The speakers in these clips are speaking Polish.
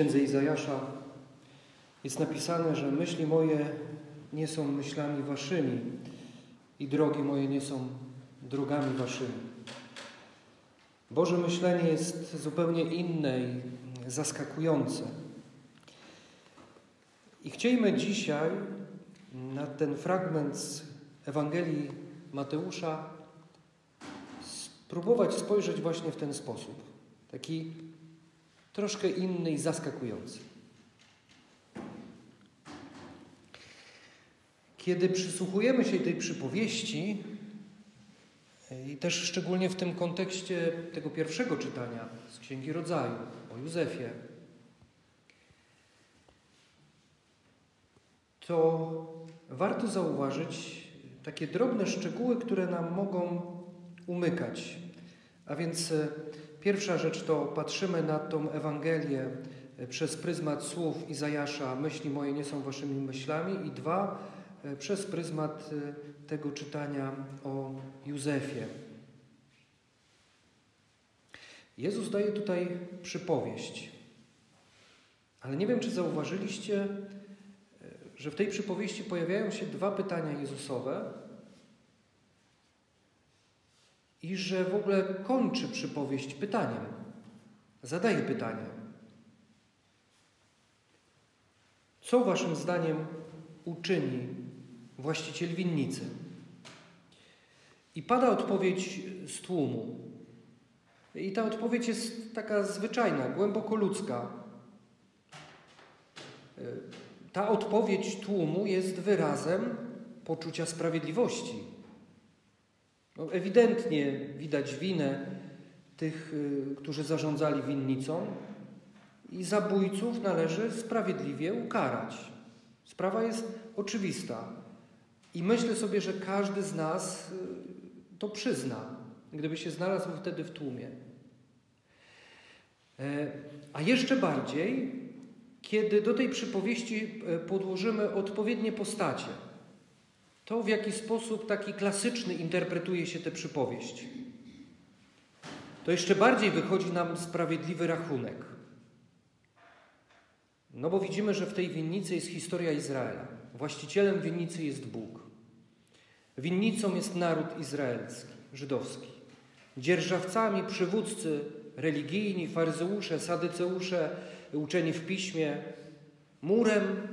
księdze Izajasza jest napisane, że myśli moje nie są myślami waszymi i drogi moje nie są drogami waszymi. Boże myślenie jest zupełnie inne i zaskakujące. I chcielibyśmy dzisiaj na ten fragment z Ewangelii Mateusza spróbować spojrzeć właśnie w ten sposób. Taki troszkę inny i zaskakujący. Kiedy przysłuchujemy się tej przypowieści, i też szczególnie w tym kontekście tego pierwszego czytania z Księgi Rodzaju o Józefie, to warto zauważyć takie drobne szczegóły, które nam mogą umykać. A więc e, pierwsza rzecz to patrzymy na tą Ewangelię e, przez pryzmat słów Izajasza, myśli moje nie są waszymi myślami i dwa, e, przez pryzmat tego czytania o Józefie. Jezus daje tutaj przypowieść. Ale nie wiem, czy zauważyliście, że w tej przypowieści pojawiają się dwa pytania Jezusowe i że w ogóle kończy przypowieść pytaniem. Zadaje pytanie. Co waszym zdaniem uczyni właściciel winnicy? I pada odpowiedź z tłumu. I ta odpowiedź jest taka zwyczajna, głęboko ludzka. Ta odpowiedź tłumu jest wyrazem poczucia sprawiedliwości. No, ewidentnie widać winę tych, y, którzy zarządzali winnicą i zabójców należy sprawiedliwie ukarać. Sprawa jest oczywista. I myślę sobie, że każdy z nas y, to przyzna, gdyby się znalazł wtedy w tłumie. E, a jeszcze bardziej, kiedy do tej przypowieści e, podłożymy odpowiednie postacie. To, w jaki sposób taki klasyczny interpretuje się tę przypowieść. To jeszcze bardziej wychodzi nam sprawiedliwy rachunek. No bo widzimy, że w tej winnicy jest historia Izraela. Właścicielem winnicy jest Bóg. Winnicą jest naród izraelski, żydowski. Dzierżawcami, przywódcy religijni, faryzeusze, sadyceusze, uczeni w piśmie. Murem,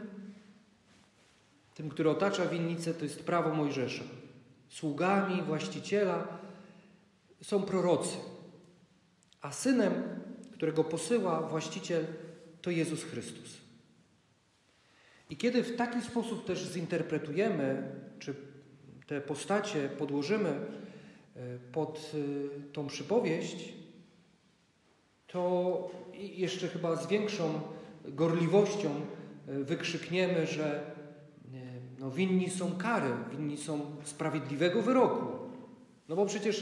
tym, który otacza winnicę, to jest prawo Mojżesza. Sługami właściciela są prorocy, a synem, którego posyła właściciel, to Jezus Chrystus. I kiedy w taki sposób też zinterpretujemy, czy te postacie podłożymy e, pod e, tą przypowieść, to jeszcze chyba z większą gorliwością e, wykrzykniemy, że no, winni są kary, winni są sprawiedliwego wyroku. No bo przecież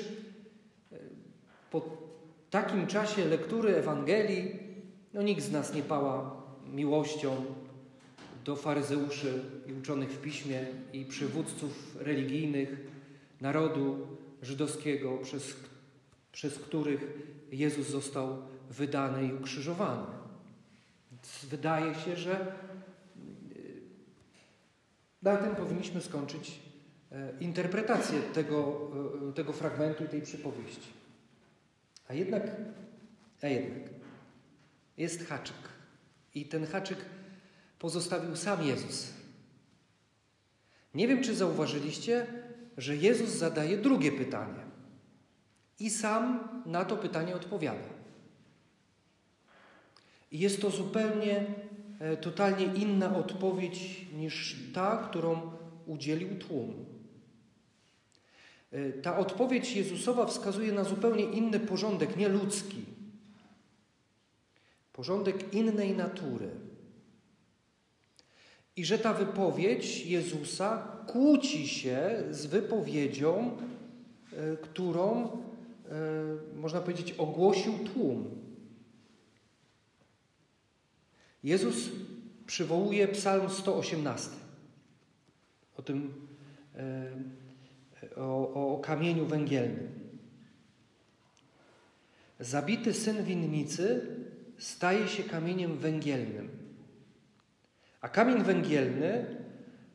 e, po takim czasie lektury Ewangelii no, nikt z nas nie pała miłością do faryzeuszy i uczonych w piśmie i przywódców religijnych narodu żydowskiego, przez, przez których Jezus został wydany i ukrzyżowany. Więc wydaje się, że na tym powinniśmy skończyć e, interpretację tego, e, tego fragmentu i tej przypowieści. A jednak, a jednak jest haczyk. I ten haczyk pozostawił sam Jezus. Nie wiem, czy zauważyliście, że Jezus zadaje drugie pytanie. I sam na to pytanie odpowiada. I jest to zupełnie, totalnie inna odpowiedź niż ta, którą udzielił tłum. E, ta odpowiedź Jezusowa wskazuje na zupełnie inny porządek, nie ludzki. Porządek innej natury. I że ta wypowiedź Jezusa kłóci się z wypowiedzią, e, którą, można powiedzieć, ogłosił tłum. Jezus przywołuje Psalm 118 o tym, e, o, o kamieniu węgielnym. Zabity syn winnicy staje się kamieniem węgielnym. A kamień węgielny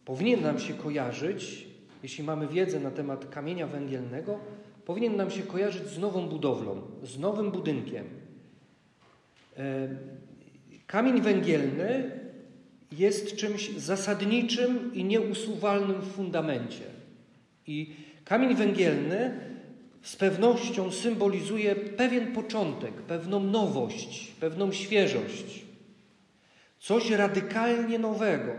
powinien nam się kojarzyć, jeśli mamy wiedzę na temat kamienia węgielnego, powinien nam się kojarzyć z nową budowlą, z nowym budynkiem. Kamień węgielny jest czymś zasadniczym i nieusuwalnym w fundamencie. I kamień węgielny z pewnością symbolizuje pewien początek, pewną nowość, pewną świeżość, coś radykalnie nowego.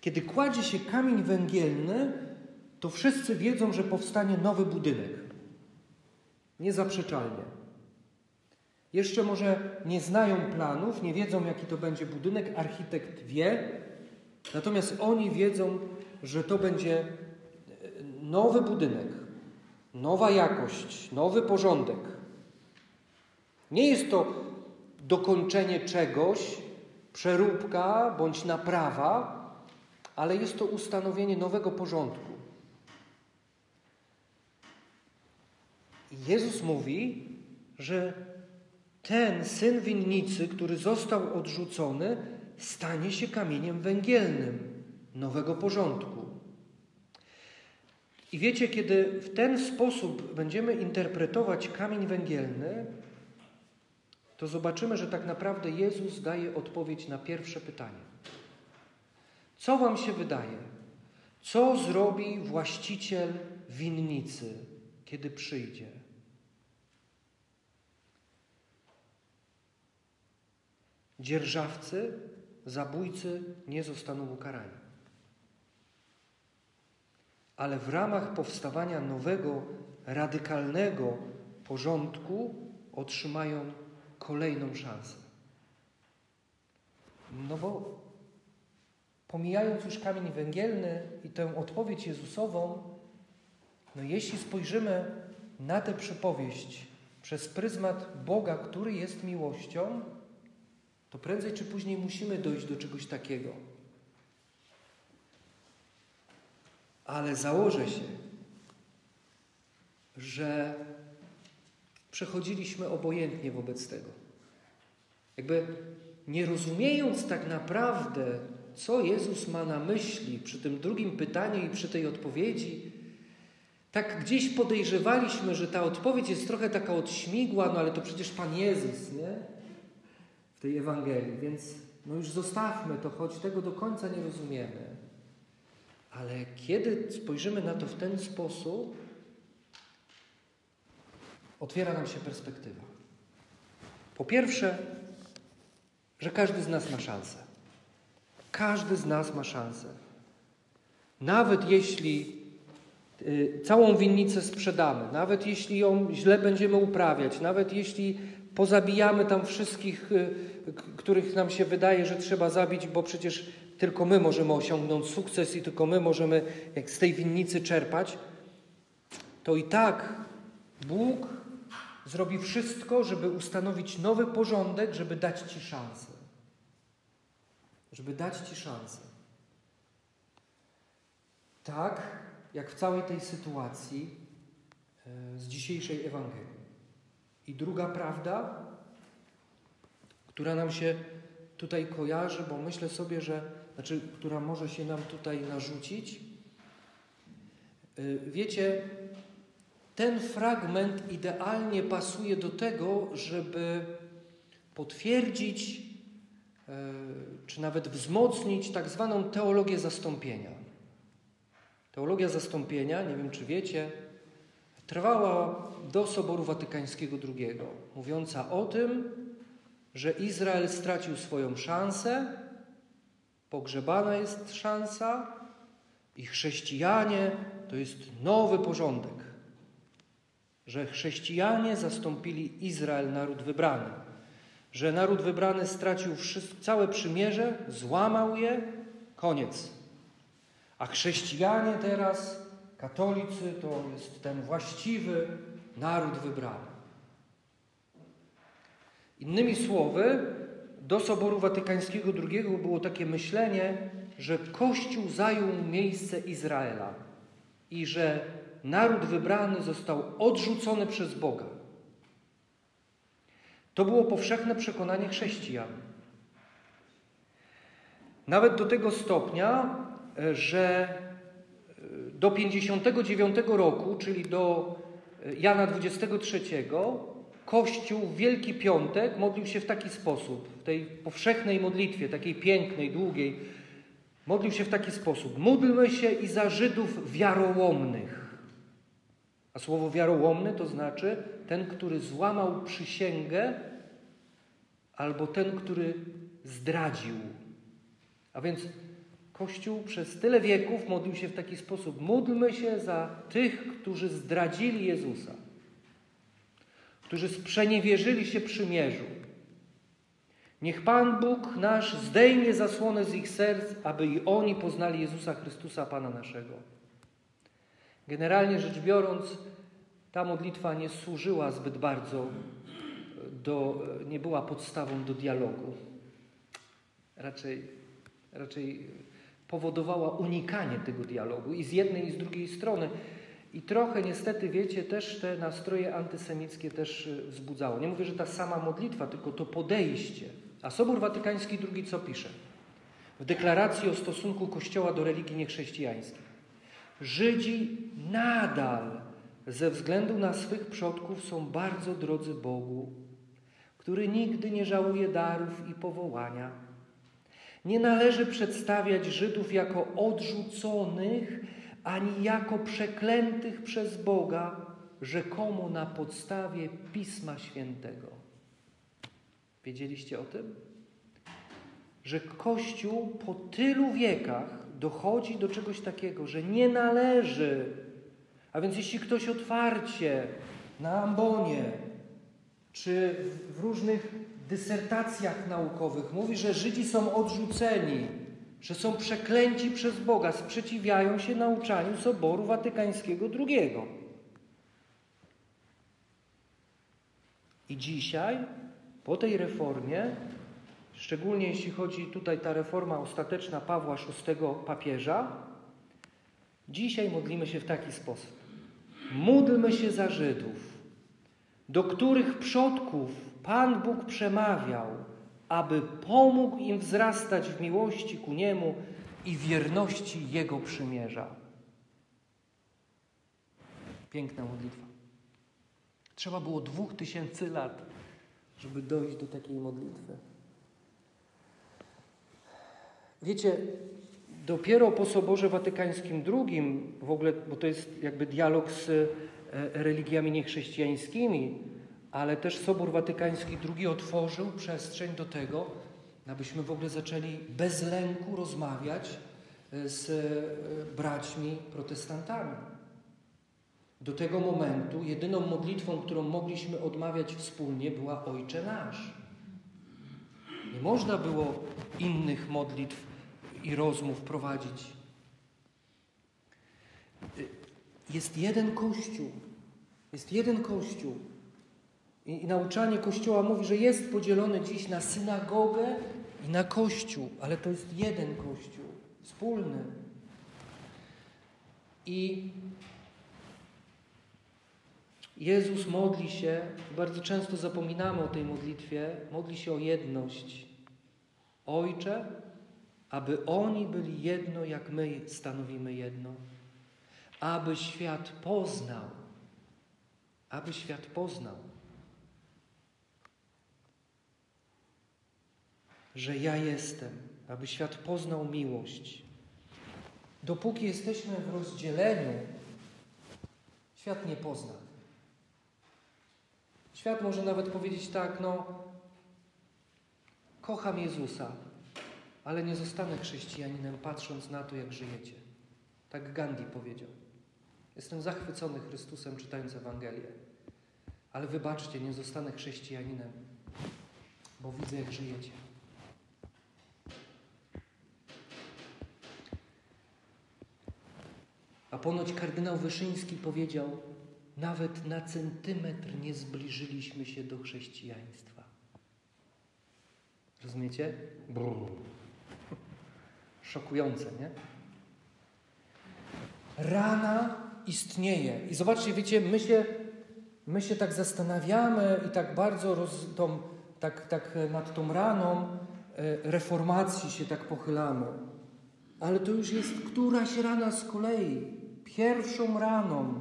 Kiedy kładzie się kamień węgielny, to wszyscy wiedzą, że powstanie nowy budynek. Niezaprzeczalnie. Jeszcze może nie znają planów, nie wiedzą, jaki to będzie budynek, architekt wie, natomiast oni wiedzą, że to będzie nowy budynek, nowa jakość, nowy porządek. Nie jest to dokończenie czegoś, przeróbka bądź naprawa, ale jest to ustanowienie nowego porządku. Jezus mówi, że ten syn winnicy, który został odrzucony, stanie się kamieniem węgielnym nowego porządku. I wiecie, kiedy w ten sposób będziemy interpretować kamień węgielny, to zobaczymy, że tak naprawdę Jezus daje odpowiedź na pierwsze pytanie. Co Wam się wydaje? Co zrobi właściciel winnicy, kiedy przyjdzie? Dzierżawcy, zabójcy nie zostaną ukarani ale w ramach powstawania nowego, radykalnego porządku otrzymają kolejną szansę. No bo pomijając już kamień węgielny i tę odpowiedź Jezusową, no jeśli spojrzymy na tę przypowieść przez pryzmat Boga, który jest miłością, to prędzej czy później musimy dojść do czegoś takiego. ale założę się, że przechodziliśmy obojętnie wobec tego. Jakby nie rozumiejąc tak naprawdę, co Jezus ma na myśli przy tym drugim pytaniu i przy tej odpowiedzi, tak gdzieś podejrzewaliśmy, że ta odpowiedź jest trochę taka odśmigła, no ale to przecież Pan Jezus, nie? Tej Ewangelii, więc no już zostawmy to, choć tego do końca nie rozumiemy. Ale kiedy spojrzymy na to w ten sposób, otwiera nam się perspektywa. Po pierwsze, że każdy z nas ma szansę. Każdy z nas ma szansę. Nawet jeśli y, całą winnicę sprzedamy, nawet jeśli ją źle będziemy uprawiać, nawet jeśli pozabijamy tam wszystkich, y, których nam się wydaje, że trzeba zabić, bo przecież tylko my możemy osiągnąć sukces i tylko my możemy jak z tej winnicy czerpać, to i tak Bóg zrobi wszystko, żeby ustanowić nowy porządek, żeby dać Ci szansę. Żeby dać Ci szansę. Tak, jak w całej tej sytuacji e, z dzisiejszej Ewangelii. I druga prawda, która nam się tutaj kojarzy, bo myślę sobie, że znaczy, która może się nam tutaj narzucić. Y, wiecie, ten fragment idealnie pasuje do tego, żeby potwierdzić, y, czy nawet wzmocnić tak zwaną teologię zastąpienia. Teologia zastąpienia, nie wiem czy wiecie, trwała do Soboru Watykańskiego II, mówiąca o tym, że Izrael stracił swoją szansę Pogrzebana jest szansa i chrześcijanie to jest nowy porządek, że chrześcijanie zastąpili Izrael, naród wybrany, że naród wybrany stracił całe przymierze, złamał je, koniec. A chrześcijanie teraz, katolicy, to jest ten właściwy naród wybrany. Innymi słowy, do Soboru Watykańskiego II było takie myślenie, że Kościół zajął miejsce Izraela i że naród wybrany został odrzucony przez Boga. To było powszechne przekonanie chrześcijan. Nawet do tego stopnia, e, że do 59 roku, czyli do e, Jana 23, Kościół w Wielki Piątek modlił się w taki sposób, w tej powszechnej modlitwie, takiej pięknej, długiej, modlił się w taki sposób. Módlmy się i za Żydów wiarołomnych. A słowo wiarołomny to znaczy ten, który złamał przysięgę, albo ten, który zdradził. A więc Kościół przez tyle wieków modlił się w taki sposób. Módlmy się za tych, którzy zdradzili Jezusa, którzy sprzeniewierzyli się przymierzu. Niech Pan Bóg nasz zdejmie zasłonę z ich serc, aby i oni poznali Jezusa Chrystusa, Pana naszego. Generalnie rzecz biorąc, ta modlitwa nie służyła zbyt bardzo do, nie była podstawą do dialogu. Raczej, raczej powodowała unikanie tego dialogu i z jednej i z drugiej strony. I trochę niestety, wiecie, też te nastroje antysemickie też wzbudzało. Nie mówię, że ta sama modlitwa, tylko to podejście. A Sobór Watykański II co pisze? W deklaracji o stosunku Kościoła do religii niechrześcijańskiej. Żydzi nadal ze względu na swych przodków są bardzo drodzy Bogu, który nigdy nie żałuje darów i powołania. Nie należy przedstawiać Żydów jako odrzuconych, ani jako przeklętych przez Boga, rzekomo na podstawie Pisma Świętego. Wiedzieliście o tym? Że Kościół po tylu wiekach dochodzi do czegoś takiego, że nie należy. A więc jeśli ktoś otwarcie na ambonie czy w różnych dysertacjach naukowych mówi, że Żydzi są odrzuceni, że są przeklęci przez Boga, sprzeciwiają się nauczaniu Soboru Watykańskiego II. I dzisiaj, po tej reformie, szczególnie jeśli chodzi tutaj ta reforma ostateczna Pawła VI papieża, dzisiaj modlimy się w taki sposób. Módlmy się za Żydów, do których przodków Pan Bóg przemawiał, aby pomógł im wzrastać w miłości ku Niemu i wierności Jego przymierza. Piękna modlitwa. Trzeba było dwóch tysięcy lat, żeby dojść do takiej modlitwy. Wiecie, dopiero po Soborze Watykańskim II, w ogóle, bo to jest jakby dialog z e, religiami niechrześcijańskimi, ale też Sobór Watykański II otworzył przestrzeń do tego, abyśmy w ogóle zaczęli bez lęku rozmawiać e, z e, braćmi protestantami. Do tego momentu jedyną modlitwą, którą mogliśmy odmawiać wspólnie, była Ojcze Nasz. Nie można było innych modlitw i rozmów prowadzić. Jest jeden Kościół. Jest jeden Kościół. I, I, nauczanie Kościoła mówi, że jest podzielony dziś na synagogę i na Kościół, ale to jest jeden Kościół, wspólny. I Jezus modli się, bardzo często zapominamy o tej modlitwie, modli się o jedność. Ojcze, aby oni byli jedno, jak my stanowimy jedno, aby świat poznał, aby świat poznał, że ja jestem, aby świat poznał miłość. Dopóki jesteśmy w rozdzieleniu, świat nie pozna. Świat może nawet powiedzieć tak, no, kocham Jezusa, ale nie zostanę chrześcijaninem patrząc na to, jak żyjecie. Tak Gandhi powiedział. Jestem zachwycony Chrystusem czytając Ewangelię, ale wybaczcie, nie zostanę chrześcijaninem, bo widzę, jak żyjecie. A ponoć kardynał Wyszyński powiedział, nawet na centymetr nie zbliżyliśmy się do chrześcijaństwa. Rozumiecie? Brrr. Szokujące, nie? Rana istnieje. I zobaczcie, wiecie, my się, my się tak zastanawiamy i tak bardzo roz, tą, tak, tak nad tą raną e, reformacji się tak pochylamy. Ale to już jest któraś rana z kolei. Pierwszą raną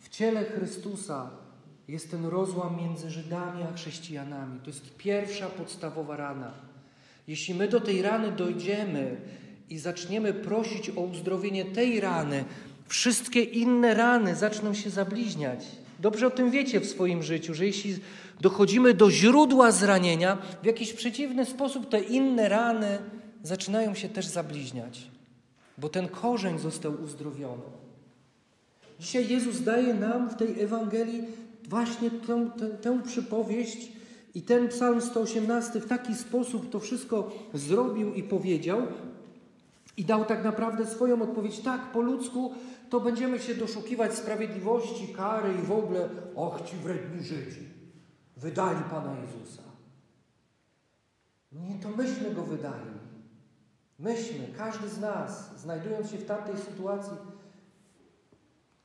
w ciele Chrystusa jest ten rozłam między Żydami a chrześcijanami. To jest pierwsza podstawowa rana. Jeśli my do tej rany dojdziemy i zaczniemy prosić o uzdrowienie tej rany, wszystkie inne rany zaczną się zabliźniać. Dobrze o tym wiecie w swoim życiu, że jeśli dochodzimy do źródła zranienia, w jakiś przeciwny sposób te inne rany zaczynają się też zabliźniać, bo ten korzeń został uzdrowiony. Dzisiaj Jezus daje nam w tej Ewangelii właśnie tę, tę, tę przypowieść i ten psalm 118 w taki sposób to wszystko zrobił i powiedział i dał tak naprawdę swoją odpowiedź. Tak, po ludzku to będziemy się doszukiwać sprawiedliwości, kary i w ogóle, och ci wredni Żydzi, wydali Pana Jezusa. Nie, to myśmy Go wydali. Myśmy, każdy z nas, znajdując się w tamtej sytuacji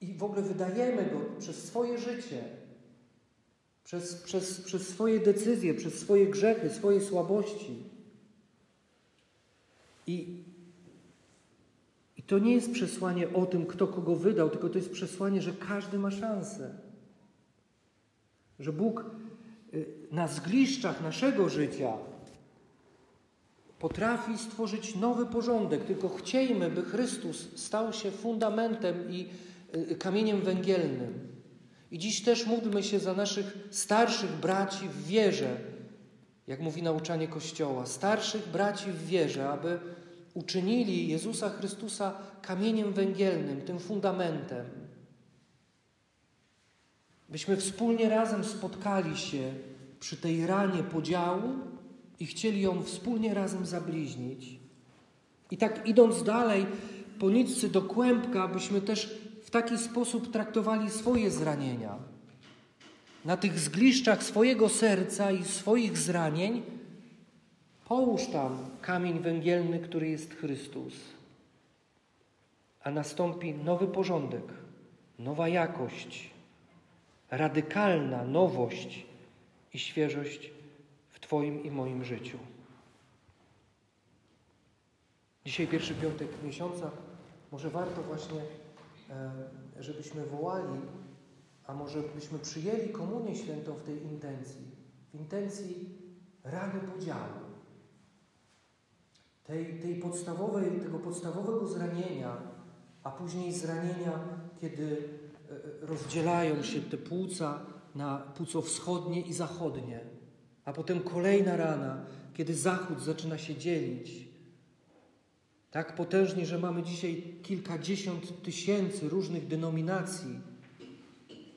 i w ogóle wydajemy Go przez swoje życie, przez, przez, przez swoje decyzje, przez swoje grzechy, swoje słabości. I, I to nie jest przesłanie o tym, kto kogo wydał, tylko to jest przesłanie, że każdy ma szansę. Że Bóg y, na zgliszczach naszego życia potrafi stworzyć nowy porządek, tylko chciejmy, by Chrystus stał się fundamentem i kamieniem węgielnym. I dziś też módlmy się za naszych starszych braci w wierze, jak mówi nauczanie Kościoła, starszych braci w wierze, aby uczynili Jezusa Chrystusa kamieniem węgielnym, tym fundamentem. Byśmy wspólnie razem spotkali się przy tej ranie podziału i chcieli ją wspólnie razem zabliźnić. I tak idąc dalej po do kłębka, byśmy też w taki sposób traktowali swoje zranienia. Na tych zgliszczach swojego serca i swoich zranień połóż tam kamień węgielny, który jest Chrystus. A nastąpi nowy porządek, nowa jakość, radykalna nowość i świeżość w Twoim i moim życiu. Dzisiaj pierwszy piątek miesiąca. Może warto właśnie żebyśmy wołali, a może byśmy przyjęli Komunię Świętą w tej intencji, w intencji rany podziału, tej, tej podstawowej, tego podstawowego zranienia, a później zranienia, kiedy e, rozdzielają się te płuca na płuco wschodnie i zachodnie, a potem kolejna rana, kiedy zachód zaczyna się dzielić tak potężnie, że mamy dzisiaj kilkadziesiąt tysięcy różnych denominacji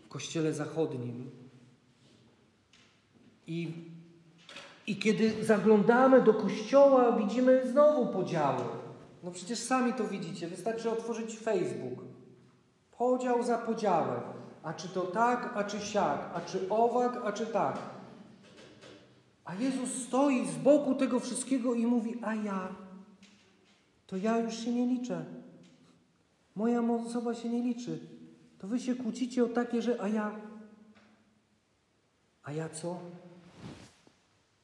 w Kościele Zachodnim. I, I kiedy zaglądamy do Kościoła, widzimy znowu podziały. No przecież sami to widzicie, wystarczy otworzyć Facebook. Podział za podziałem. A czy to tak, a czy siak, a czy owak, a czy tak. A Jezus stoi z boku tego wszystkiego i mówi: A ja to ja już się nie liczę. Moja osoba się nie liczy. To wy się kłócicie o takie, że a ja. A ja co?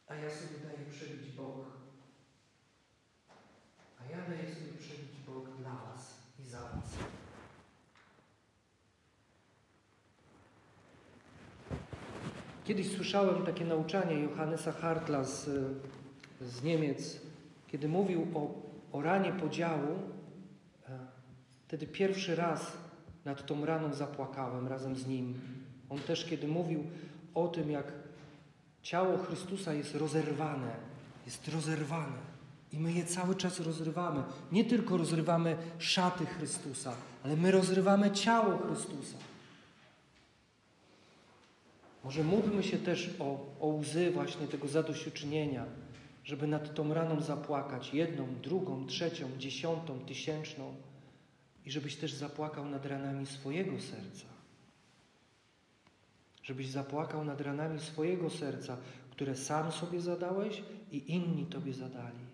A ja sobie daję przebić Bóg. A ja daję sobie przebić Bóg dla Was i za Was. Kiedyś słyszałem takie nauczanie Johannesa Hartla z, z Niemiec, kiedy mówił o o ranie podziału, e, wtedy pierwszy raz nad tą raną zapłakałem razem z nim. On też, kiedy mówił o tym, jak ciało Chrystusa jest rozerwane, jest rozerwane. I my je cały czas rozrywamy. Nie tylko rozrywamy szaty Chrystusa, ale my rozrywamy ciało Chrystusa. Może módlmy się też o, o łzy właśnie tego zadośćuczynienia, żeby nad tą raną zapłakać jedną, drugą, trzecią, dziesiątą, tysięczną i żebyś też zapłakał nad ranami swojego serca. Żebyś zapłakał nad ranami swojego serca, które sam sobie zadałeś i inni Tobie zadali.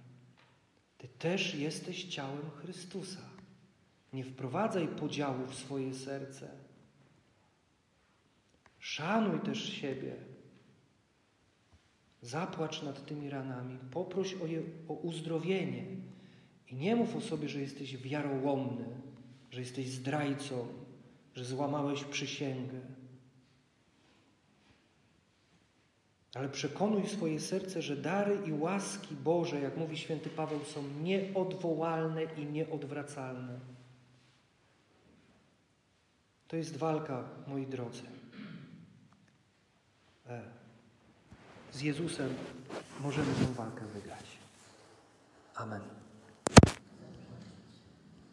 Ty też jesteś ciałem Chrystusa. Nie wprowadzaj podziału w swoje serce. Szanuj też siebie. Zapłacz nad tymi ranami, poproś o, je, o uzdrowienie. I nie mów o sobie, że jesteś wiarołomny, że jesteś zdrajcą, że złamałeś przysięgę. Ale przekonuj swoje serce, że dary i łaski Boże, jak mówi święty Paweł, są nieodwołalne i nieodwracalne. To jest walka, moi drodzy. E, z Jezusem możemy tę walkę wygrać. Amen.